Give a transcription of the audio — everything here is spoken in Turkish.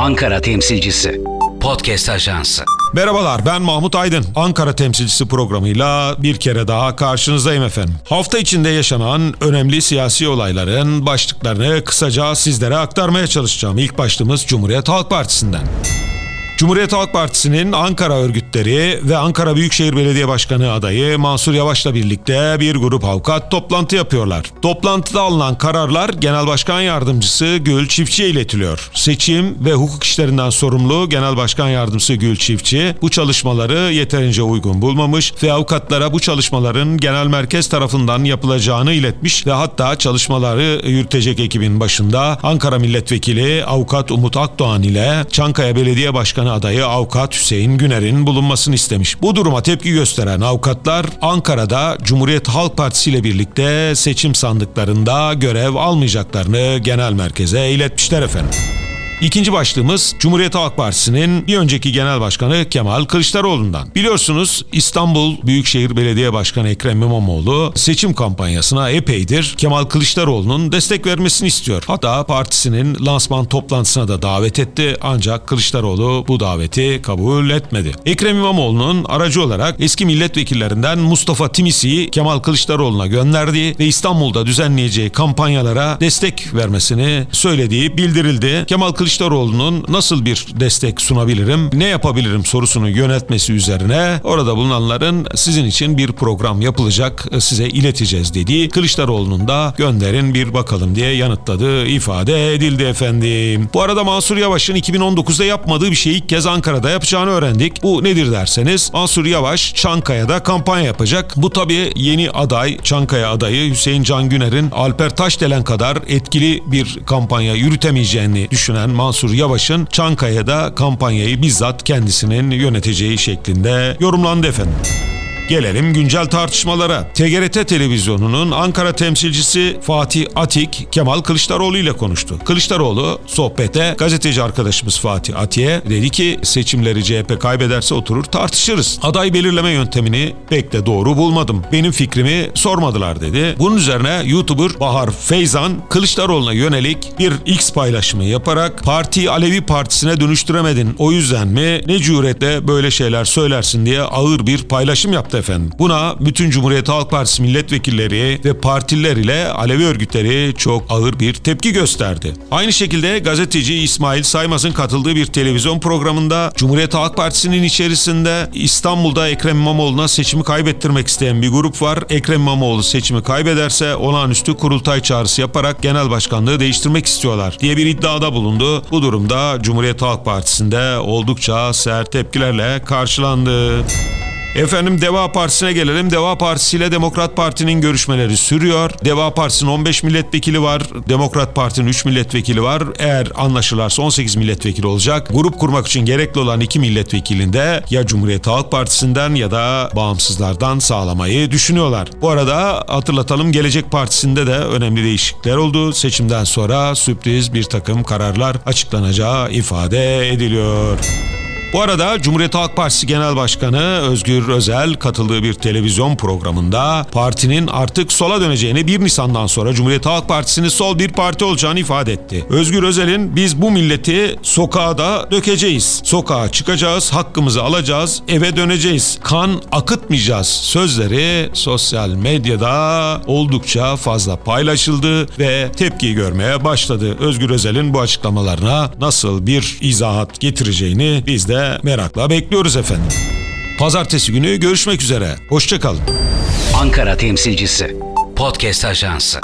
Ankara temsilcisi. Podcast Ajansı. Merhabalar ben Mahmut Aydın. Ankara temsilcisi programıyla bir kere daha karşınızdayım efendim. Hafta içinde yaşanan önemli siyasi olayların başlıklarını kısaca sizlere aktarmaya çalışacağım. İlk başlığımız Cumhuriyet Halk Partisi'nden. Cumhuriyet Halk Partisi'nin Ankara örgütleri ve Ankara Büyükşehir Belediye Başkanı adayı Mansur Yavaş'la birlikte bir grup avukat toplantı yapıyorlar. Toplantıda alınan kararlar Genel Başkan Yardımcısı Gül Çiftçi'ye iletiliyor. Seçim ve hukuk işlerinden sorumlu Genel Başkan Yardımcısı Gül Çiftçi bu çalışmaları yeterince uygun bulmamış ve avukatlara bu çalışmaların genel merkez tarafından yapılacağını iletmiş ve hatta çalışmaları yürütecek ekibin başında Ankara Milletvekili Avukat Umut Akdoğan ile Çankaya Belediye Başkanı adayı Avukat Hüseyin Güner'in bulunmasını istemiş. Bu duruma tepki gösteren avukatlar Ankara'da Cumhuriyet Halk Partisi ile birlikte seçim sandıklarında görev almayacaklarını genel merkeze iletmişler efendim. İkinci başlığımız Cumhuriyet Halk Partisi'nin bir önceki genel başkanı Kemal Kılıçdaroğlu'ndan. Biliyorsunuz İstanbul Büyükşehir Belediye Başkanı Ekrem İmamoğlu seçim kampanyasına epeydir Kemal Kılıçdaroğlu'nun destek vermesini istiyor. Hatta partisinin lansman toplantısına da davet etti ancak Kılıçdaroğlu bu daveti kabul etmedi. Ekrem İmamoğlu'nun aracı olarak eski milletvekillerinden Mustafa Timisi'yi Kemal Kılıçdaroğlu'na gönderdi ve İstanbul'da düzenleyeceği kampanyalara destek vermesini söylediği bildirildi. Kemal Kılıçdaroğlu Kılıçdaroğlu'nun nasıl bir destek sunabilirim, ne yapabilirim sorusunu yönetmesi üzerine orada bulunanların sizin için bir program yapılacak, size ileteceğiz dediği Kılıçdaroğlu'nun da gönderin bir bakalım diye yanıtladığı ifade edildi efendim. Bu arada Mansur Yavaş'ın 2019'da yapmadığı bir şeyi ilk kez Ankara'da yapacağını öğrendik. Bu nedir derseniz Mansur Yavaş Çankaya'da kampanya yapacak. Bu tabii yeni aday Çankaya adayı Hüseyin Can Güner'in Alper Taşdelen kadar etkili bir kampanya yürütemeyeceğini düşünen Mansur Yavaş'ın Çankaya'da kampanyayı bizzat kendisinin yöneteceği şeklinde yorumlandı efendim. Gelelim güncel tartışmalara. TGRT televizyonunun Ankara temsilcisi Fatih Atik Kemal Kılıçdaroğlu ile konuştu. Kılıçdaroğlu sohbete gazeteci arkadaşımız Fatih Atik'e dedi ki seçimleri CHP kaybederse oturur tartışırız. Aday belirleme yöntemini pek de doğru bulmadım. Benim fikrimi sormadılar dedi. Bunun üzerine YouTuber Bahar Feyzan Kılıçdaroğlu'na yönelik bir X paylaşımı yaparak partiyi Alevi Partisi'ne dönüştüremedin. O yüzden mi ne cüretle böyle şeyler söylersin diye ağır bir paylaşım yaptı efendim. Buna bütün Cumhuriyet Halk Partisi milletvekilleri ve partililer ile Alevi örgütleri çok ağır bir tepki gösterdi. Aynı şekilde gazeteci İsmail Saymaz'ın katıldığı bir televizyon programında Cumhuriyet Halk Partisi'nin içerisinde İstanbul'da Ekrem İmamoğlu'na seçimi kaybettirmek isteyen bir grup var. Ekrem İmamoğlu seçimi kaybederse olağanüstü kurultay çağrısı yaparak genel başkanlığı değiştirmek istiyorlar diye bir iddiada bulundu. Bu durumda Cumhuriyet Halk Partisi'nde oldukça sert tepkilerle karşılandı. Efendim Deva Partisi'ne gelelim. Deva Partisi ile Demokrat Parti'nin görüşmeleri sürüyor. Deva Partisi'nin 15 milletvekili var. Demokrat Parti'nin 3 milletvekili var. Eğer anlaşırlarsa 18 milletvekili olacak. Grup kurmak için gerekli olan 2 milletvekilinde ya Cumhuriyet Halk Partisi'nden ya da bağımsızlardan sağlamayı düşünüyorlar. Bu arada hatırlatalım Gelecek Partisi'nde de önemli değişiklikler oldu. Seçimden sonra sürpriz bir takım kararlar açıklanacağı ifade ediliyor. Bu arada Cumhuriyet Halk Partisi Genel Başkanı Özgür Özel katıldığı bir televizyon programında partinin artık sola döneceğini 1 Nisan'dan sonra Cumhuriyet Halk Partisi'nin sol bir parti olacağını ifade etti. Özgür Özel'in biz bu milleti sokağa da dökeceğiz. Sokağa çıkacağız, hakkımızı alacağız, eve döneceğiz. Kan akıtmayacağız sözleri sosyal medyada oldukça fazla paylaşıldı ve tepki görmeye başladı. Özgür Özel'in bu açıklamalarına nasıl bir izahat getireceğini biz de merakla bekliyoruz efendim. Pazartesi günü görüşmek üzere. Hoşçakalın. Ankara temsilcisi. Podcast Ajansı.